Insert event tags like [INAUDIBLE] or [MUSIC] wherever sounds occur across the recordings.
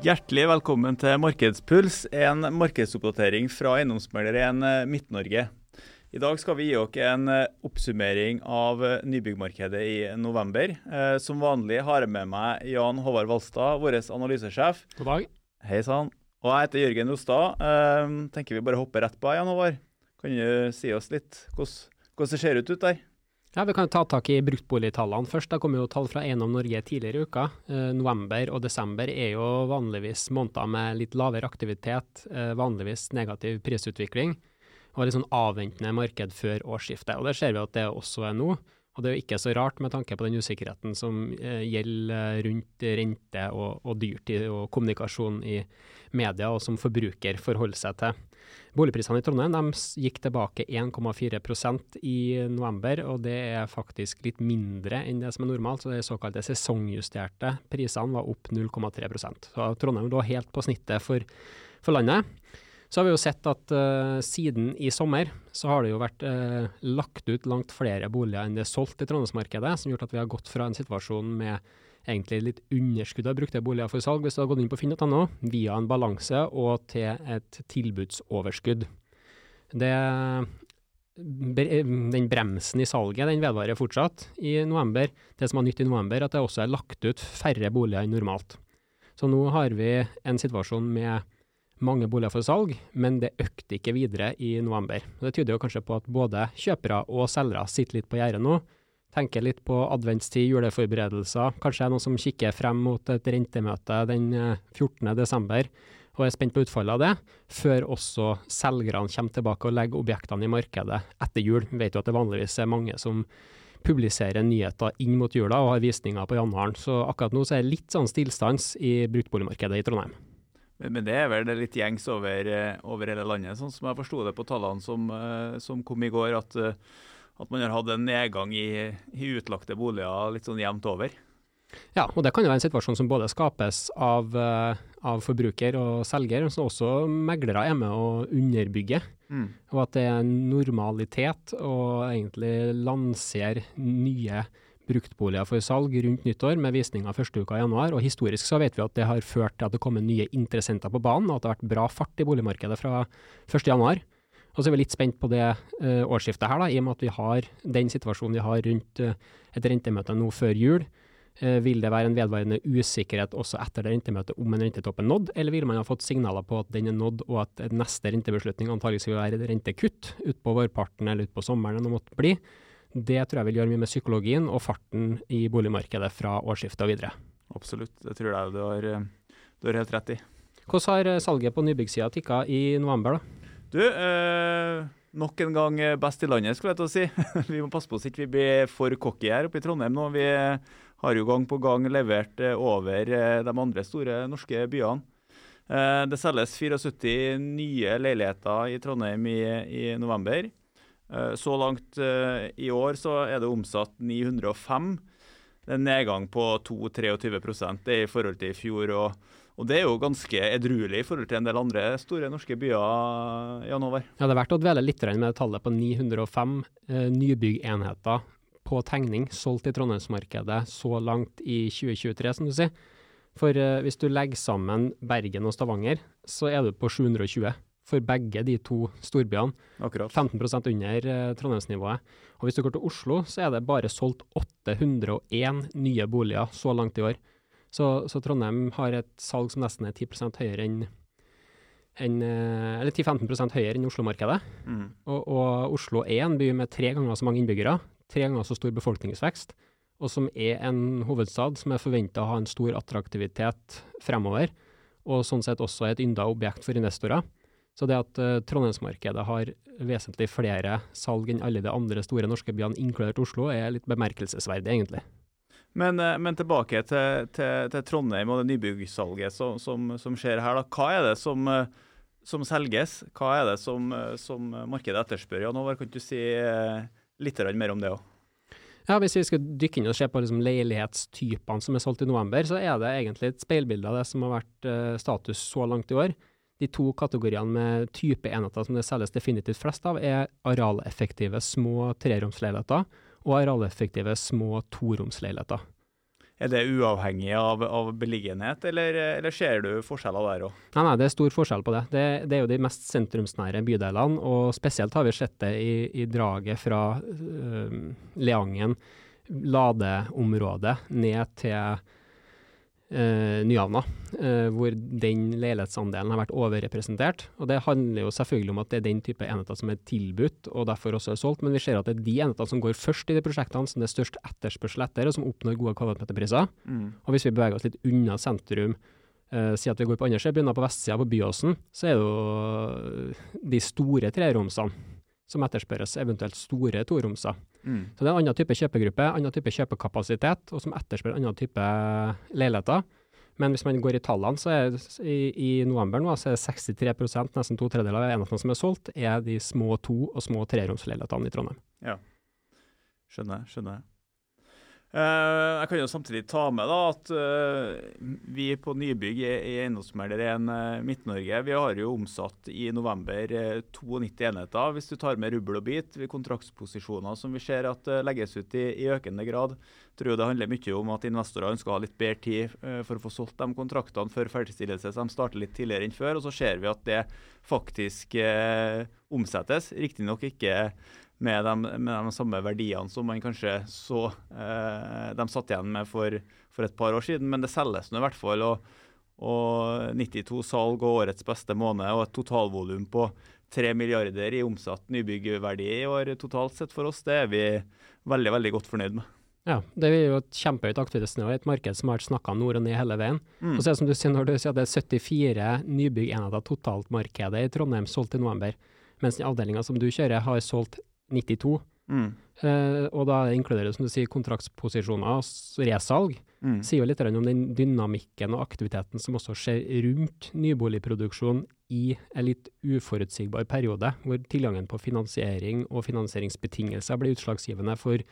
Hjertelig velkommen til Markedspuls, en markedsoppdatering fra Eiendomsmegler 1 eh, Midt-Norge. I dag skal vi gi dere en eh, oppsummering av eh, nybyggmarkedet i november. Som vanlig har jeg med meg Jan Håvard Valstad, vår analysesjef. God dag. Hei sann. Og jeg heter Jørgen Rostad. Tenker vi bare hopper rett på, Jan Håvard. Kan du si oss litt hvordan det ser ut ut der? Ja, Vi kan ta tak i bruktboligtallene først. Det kom jo tall fra Eiendom Norge tidligere i uka. Eh, november og desember er jo vanligvis måneder med litt lavere aktivitet, eh, vanligvis negativ prisutvikling og litt sånn avventende marked før årsskiftet. Og Det ser vi at det også er nå. Og Det er jo ikke så rart med tanke på den usikkerheten som eh, gjelder rundt rente og, og dyrtid og kommunikasjon i media, og som forbruker forholder seg til. Boligprisene i Trondheim de gikk tilbake 1,4% i november, og det er faktisk litt mindre enn det som er normalt. så De såkalte sesongjusterte prisene var opp 0,3 Så Trondheim lå helt på snittet for, for landet. Så har vi jo sett at uh, siden i sommer så har det jo vært uh, lagt ut langt flere boliger enn det er solgt i Trondheimsmarkedet, som har gjort at vi har gått fra en situasjon med egentlig litt underskudd av brukte boliger for salg, hvis du har gått inn på finn.no, via en balanse og til et tilbudsoverskudd. Det, den bremsen i salget den vedvarer fortsatt i november. Det som er nytt i november, at det også er lagt ut færre boliger enn normalt. Så nå har vi en situasjon med mange boliger for salg, men det økte ikke videre i november. Det tyder jo kanskje på at både kjøpere og selgere sitter litt på gjerdet nå tenker litt på adventstid, juleforberedelser. Kanskje er noen som kikker frem mot et rentemøte den 14.12. desember, og er spent på utfallet av det, før også selgerne kommer tilbake og legger objektene i markedet etter jul. Vi vet jo at det vanligvis er mange som publiserer nyheter inn mot jula og har visninger på januaren. Så akkurat nå så er det litt sånn stillstans i bruktboligmarkedet i Trondheim. Men det er vel det litt gjengs over, eh, over hele landet, sånn som jeg forsto det på tallene som, eh, som kom i går. at at man har hatt en nedgang i, i utlagte boliger litt sånn jevnt over. Ja, og det kan jo være en situasjon som både skapes av, av forbruker og selger, men som også meglere er med å underbygge. Mm. Og at det er en normalitet å egentlig lansere nye bruktboliger for salg rundt nyttår med visninger første uka i januar. Og historisk så vet vi at det har ført til at det kommer nye interessenter på banen, og at det har vært bra fart i boligmarkedet fra 1. januar. Og så er vi litt spent på det uh, årsskiftet her, da, i og med at vi har den situasjonen vi har rundt uh, et rentemøte nå før jul. Uh, vil det være en vedvarende usikkerhet også etter det rentemøtet om en rentetopp er nådd, eller vil man ha fått signaler på at den er nådd, og at neste rentebeslutning antakeligvis vil være rentekutt utpå vårparten eller utpå sommeren, det måtte bli? Det tror jeg vil gjøre mye med psykologien og farten i boligmarkedet fra årsskiftet og videre. Absolutt, det tror jeg du har, du har helt rett i. Hvordan har salget på nybyggsida tikka i november, da? Du, eh, nok en gang best i landet, skulle jeg til å si. [LAUGHS] vi må passe på så ikke vi blir for cocky her oppe i Trondheim nå. Vi har jo gang på gang levert eh, over eh, de andre store norske byene. Eh, det selges 74 nye leiligheter i Trondheim i, i november. Eh, så langt eh, i år så er det omsatt 905. Det er en nedgang på 2-23 i forhold til i fjor. og og det er jo ganske edruelig i forhold til en del andre store norske byer, Jan Håvard. Ja, det er verdt å dvele litt med tallet på 905 eh, nybyggenheter på tegning solgt i Trondheimsmarkedet så langt i 2023, som du sier. For eh, hvis du legger sammen Bergen og Stavanger, så er du på 720 for begge de to storbyene. Akkurat. 15 under eh, Trondheimsnivået. Og hvis du går til Oslo, så er det bare solgt 801 nye boliger så langt i år. Så, så, Trondheim har et salg som nesten er 10 høyere enn en, eh, eller 10-15% høyere enn Oslo-markedet. Mm. Og, og, Oslo er en by med tre ganger så mange innbyggere, tre ganger så stor befolkningsvekst, og som er en hovedstad som er forventa å ha en stor attraktivitet fremover, og sånn sett også et ynda objekt for investorer. Så det at uh, Trondheimsmarkedet har vesentlig flere salg enn alle de andre store norske byene, inkludert Oslo, er litt bemerkelsesverdig, egentlig. Men, uh, men tilbake til, til, til, Trondheim og det nybyggsalget som, som, som, skjer her. Da. Hva er det som, uh, som selges? Hva er det som, markedet etterspør? Jan Håvard, kan du si litt mer om det òg? Ja, Hvis vi skal dykke inn og se på liksom leilighetstypene som er solgt i november, så er det egentlig et speilbilde av det som har vært status så langt i år. De to kategoriene med type enheter som det selges definitivt flest av, er arealeffektive små treromsleiligheter og arealeffektive små toromsleiligheter. er det uavhengig av, av beliggenhet, eller, eller, ser du forskjeller der òg? Nei, nei, det er stor forskjell på det. det. det. er jo de mest sentrumsnære bydelene, og spesielt har vi sett det i, i draget fra øh, Leangen, ladeområdet, ned til eh, Nyhavna, eh, hvor den leilighetsandelen har vært overrepresentert. Og Det handler jo selvfølgelig om at det er den type enheter som er tilbudt og derfor også er solgt, men vi ser at det er de enhetene som går først i de prosjektene som det er størst etterspørsel etter, og som oppnår gode kvadratmeterpriser. Mm. Og hvis vi beveger oss litt unna sentrum, eh, si at vi går på andre siden, begynner på vestsida, på Byåsen, så er det jo de store treromsene som etterspørres, eventuelt store toromser. Mm. Så det er en annen type kjøpegruppe, annen type kjøpekapasitet, og som etterspør annen type leiligheter. Men hvis man går i tallene, så er i, i november nå, så er det 63 nesten to tredjedeler av enhetene som er solgt, er de små to- og små treromsleilighetene i Trondheim. Ja, skjønner, skjønner. Uh, jeg kan jo samtidig ta med da, at uh, vi på nybygg i, 1 uh, Midt-Norge vi har jo omsatt i november 92 enheter. Hvis du tar med rubbel og bit, kontraktsposisjoner som vi ser at legges ut i, i, økende grad. Jeg tror det handler mye om at investorer ønsker å ha litt bedre tid for å få solgt de kontraktene før ferdigstillelse, så de starter litt tidligere enn før. Og så ser vi at det faktisk omsettes. Riktignok ikke med de, med de, samme verdiene som man kanskje så eh, de satt igjen med for, for, et par år siden. Men det selges nå i hvert fall. Og, og 92 salg og årets beste måned og et totalvolum på 3 milliarder i omsatt nybyggverdi i år totalt sett for oss, det er vi veldig veldig godt fornøyd med. Ja, det er jo et kjempehøyt aktivitetsnivå i et marked som har vært snakka nord og ned hele veien. Mm. Og så er det som du sier, når du sier at det er 74 nybyggenheter totalt markedet i Trondheim solgt i november, mens den avdelinga som du kjører har solgt 92. Mm. Uh, og da inkluderer det som du sier, kontraktsposisjoner, resalg. Mm. Sier jo litt om den dynamikken og aktiviteten som også skjer rundt nyboligproduksjon i en litt uforutsigbar periode, hvor tilgangen på finansiering og finansieringsbetingelser blir utslagsgivende for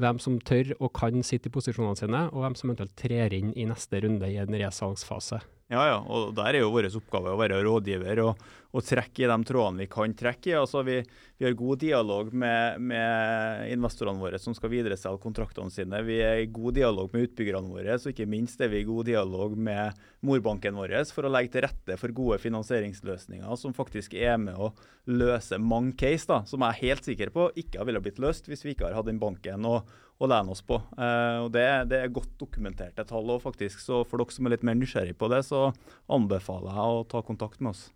hvem som tør og kan sitte i posisjonene sine, og hvem som eventuelt trer inn i neste runde i en resalgsfase. Ja, ja, og der er jo vår oppgave å være rådgiver og, og trekke i de trådene vi kan trekke i. Altså, vi, vi har god dialog med, med, investorene våre som skal videreselge kontraktene sine. Vi er i god dialog med utbyggerne våre, så ikke minst er vi i god dialog med morbanken vår for å legge til rette for gode finansieringsløsninger som faktisk er med å løse mange case, da, som jeg er helt sikker på ikke ville blitt løst hvis vi ikke har hatt den banken og, å lene oss på. Uh, og det, det, er godt dokumenterte tall. og faktisk, så For dere som er litt mer nysgjerrig på det, så anbefaler jeg å ta kontakt med oss.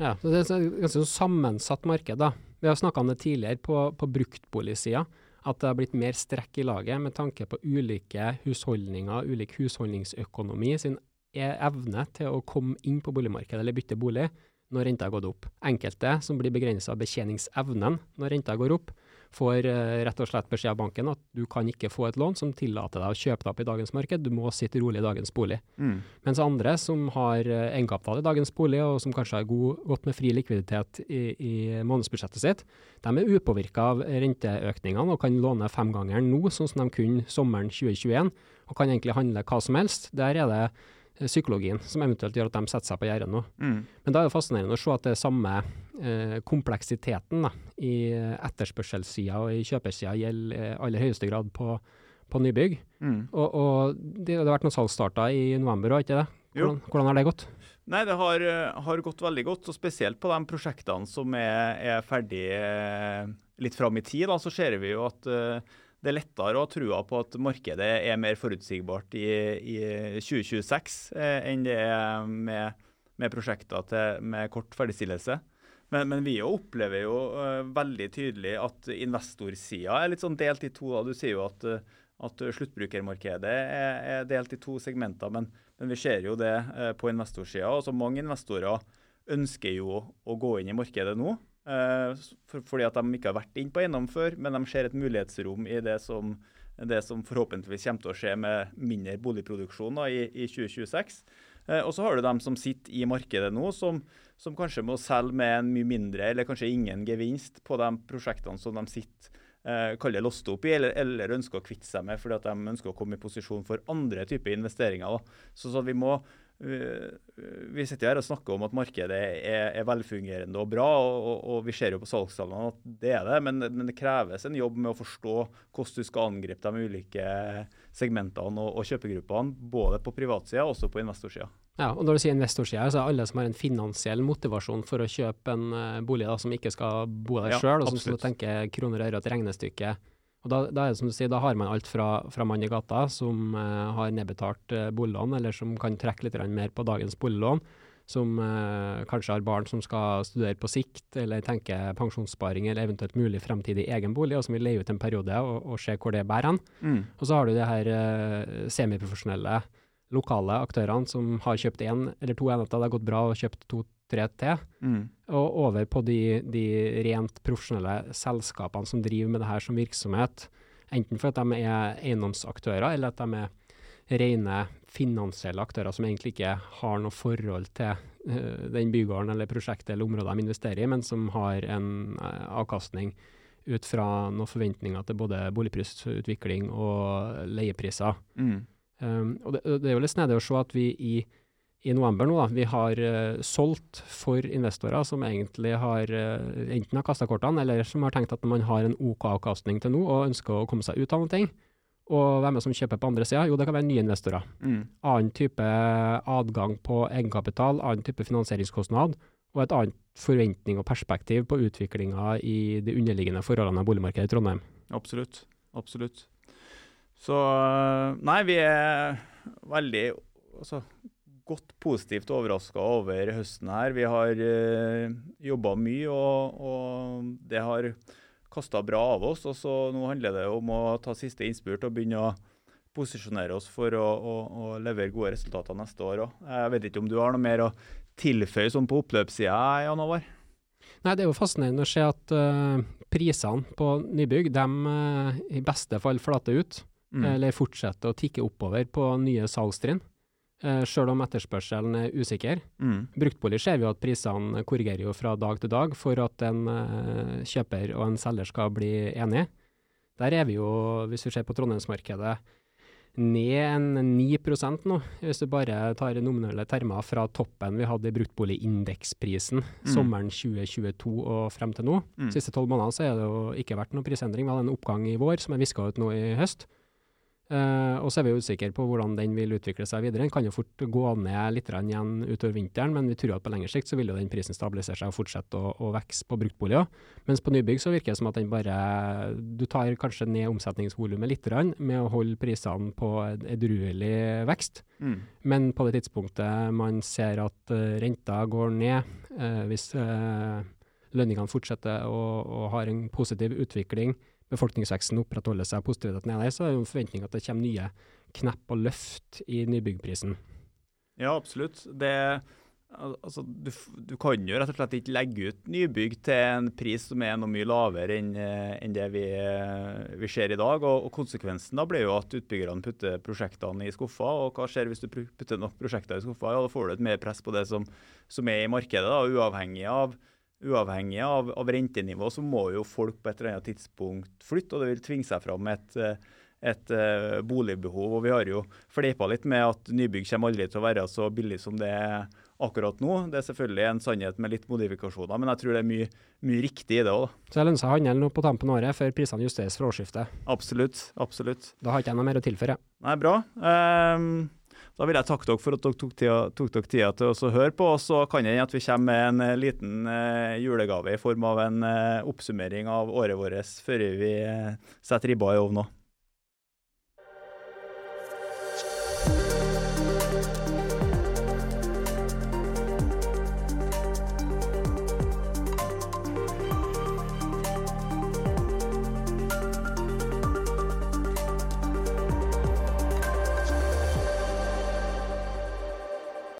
Ja, Det er et ganske sammensatt marked. da. Vi har snakka om det tidligere på, på bruktboligsida, At det har blitt mer strekk i laget med tanke på ulike husholdninger, ulik husholdningsøkonomi sin e-, evne til å komme inn på boligmarkedet eller bytte bolig når renta har gått opp. Enkelte som blir begrensa av betjeningsevnen når renta går opp, får uh, rett og slett beskjed av banken at du kan ikke få et lån som tillater deg å kjøpe deg opp i dagens marked, du må sitte rolig i dagens bolig. Mm. Mens andre som har uh, egenkapital i dagens bolig, og som kanskje har god, godt med fri likviditet i, i månedsbudsjettet sitt, de er upåvirka av renteøkningene og kan låne femgangeren nå, sånn som de kunne sommeren 2021, og kan egentlig handle hva som helst. Der er det Eh, psykologien som eventuelt gjør at de setter seg på gjerdet nå. Mm. Men da er det fascinerende å se at det er samme eh, kompleksiteten da, i etterspørselssida og i kjøpersida gjelder i aller høyeste grad på, på nybygg. Mm. Og, og det, det, har vært noen salgsstarter i november òg, ikke det? Hvordan, hvordan, har det gått? Nei, Det har, har, gått veldig godt, og spesielt på de prosjektene som er, er ferdig eh, litt fram i tid. Da, så ser vi jo at uh, det er lettere å ha trua på at markedet er mer forutsigbart i, i 2026 eh, enn det er med, med prosjekter til, med kort ferdigstillelse. Men, men, vi opplever jo uh, veldig tydelig at investorsida er litt sånn delt i to. Da. Du sier jo at, at sluttbrukermarkedet er, er, delt i to segmenter, men, men vi ser jo det uh, på investorsida. Mange investorer ønsker jo å gå inn i markedet nå. For, fordi at de ikke har vært inne på eiendom før, men de ser et mulighetsrom i det som, det som forhåpentligvis kommer til å skje med mindre boligproduksjon da, i, i, 2026. Uh, og så har du dem som sitter i markedet nå, som, som, kanskje må selge med en mye mindre eller kanskje ingen gevinst på de prosjektene som de sitter uh, kaller låst opp i, eller, eller, ønsker å kvitte seg med fordi at de ønsker å komme i posisjon for andre typer investeringer. Så, så vi må vi sitter her og snakker om at markedet er, er velfungerende og bra, og, og, vi ser jo på salgstallene at det er det. Men, men, det kreves en jobb med å forstå hvordan du skal angripe de ulike segmentene og, og kjøpegruppene, både på privatsida og også på investorsida. Ja, og Når du sier investorsida, så er alle som har en finansiell motivasjon for å kjøpe en uh, bolig da, som ikke skal bo der ja, sjøl, og som tenker kroner og øre et regnestykke og da, da, er det som du sier, da har man alt fra, fra mann i gata som eh, har nedbetalt eh, boliglån, eller som kan trekke litt mer på dagens boliglån, som eh, kanskje har barn som skal studere på sikt, eller tenker pensjonssparing eller eventuelt mulig fremtidig egen bolig, og som vil leie ut en periode og, og se hvor det bærer hen. Mm. Og så har du de her uh, semiprofesjonelle lokale aktørene som har kjøpt én eller to enheter, det har gått bra, og kjøpt to tre til, mm. Og over på de, de, rent profesjonelle selskapene som driver med det her som virksomhet. Enten for at de er eiendomsaktører, eller at de er rene finansielle aktører som egentlig ikke har noe forhold til uh, den bygården eller prosjektet eller området de investerer i, men som har en uh, avkastning ut fra noen forventninger til både boligprisutvikling og leiepriser. Mm. Um, og det, det, er jo litt snedig å se at vi i i november nå. Da. Vi har uh, solgt for investorer som egentlig har uh, enten har kasta kortene, eller som har tenkt at man har en OK avkastning til nå og ønsker å komme seg ut av noe. Og hvem er det som kjøper på andre sida? Jo, det kan være nye investorer. Mm. Annen type adgang på egenkapital, annen type finansieringskostnad, og et annet forventning og perspektiv på utviklinga i de underliggende forholdene av boligmarkedet i Trondheim. Absolutt. Absolutt. Så eh, Nei, vi er veldig altså, godt positivt overraska over høsten her. Vi har eh, jobba mye, og, og, det har kasta bra av oss. og så Nå handler det om å ta siste innspurt og begynne å posisjonere oss for å, å, å levere gode resultater neste år òg. Jeg vet ikke om du har noe mer å tilføye sånn på oppløpssida, Jan Håvard? Nei, Det er jo fascinerende å se at uh, prisene på nybygg de uh, i beste fall flater ut, mm. eller fortsetter å tikke oppover på nye salgstrinn uh, selv om etterspørselen er usikker. Mm. Bruktbolig ser vi jo at prisene korrigerer jo fra dag til dag for at en uh, kjøper og en selger skal bli enige. Der er vi jo, hvis vi ser på trondheimsmarkedet, ned en 9% nå, hvis du bare tar nominelle termer fra toppen vi hadde i bruktboligindeksprisen mm. sommeren 2022 og frem til nå. Mm. Siste tolv månedene så er det jo ikke vært noen prisendring. Vi hadde en oppgang i vår som er viska ut nå i høst. Uh, og så er vi usikre på hvordan den vil utvikle seg videre. Den kan jo fort gå ned litt igjen utover vinteren, men vi tror at på lengre sikt så vil jo den prisen stabilisere seg og fortsette å, å vokse på bruktboliger. Mens på nybygg så virker det som at den bare Du tar kanskje ned omsetningsvolumet litt med å holde prisene på edruelig vekst. Mm. Men på det tidspunktet man ser at uh, renta går ned, uh, hvis lønningene fortsetter og, og har en positiv utvikling, befolkningsveksten opprettholder seg, positiviteten er der, så er det jo en forventning at det kommer nye knepp og løft i nybyggprisen. Ja, absolutt. Det, altså, du, du, kan jo rett og slett ikke legge ut nybygg til en pris som er noe mye lavere enn, eh, enn det vi, eh, vi, ser i dag. Og, og, Konsekvensen da blir jo at utbyggerne putter prosjektene i skuffa. Og hva skjer hvis du putter nok prosjekter i skuffa? Ja, Da får du et mer press på det som, som er i markedet, da, uavhengig av uavhengig av, av, rentenivå, så må jo folk på et eller annet tidspunkt flytte, og det vil tvinge seg fram et, et uh, boligbehov. Og vi har jo fleipa litt med at nybygg kommer aldri til å være så billig som det er akkurat nå. Det er selvfølgelig en sannhet med litt modifikasjoner, men jeg tror det er mye, mye riktig i det òg. Så det lønner seg å handle nå på tampen av året, før prisene justeres fra årsskiftet? Absolutt. absolutt. Da har ikke jeg noe mer å tilføre. Nei, bra. Um, da vil jeg takke dere for at dere tok, tida, dere tida til å høre på. Og så kan det hende at vi kommer med en eh, liten uh, julegave i form av en uh, oppsummering av året vårt før vi setter ribba i ovnen òg.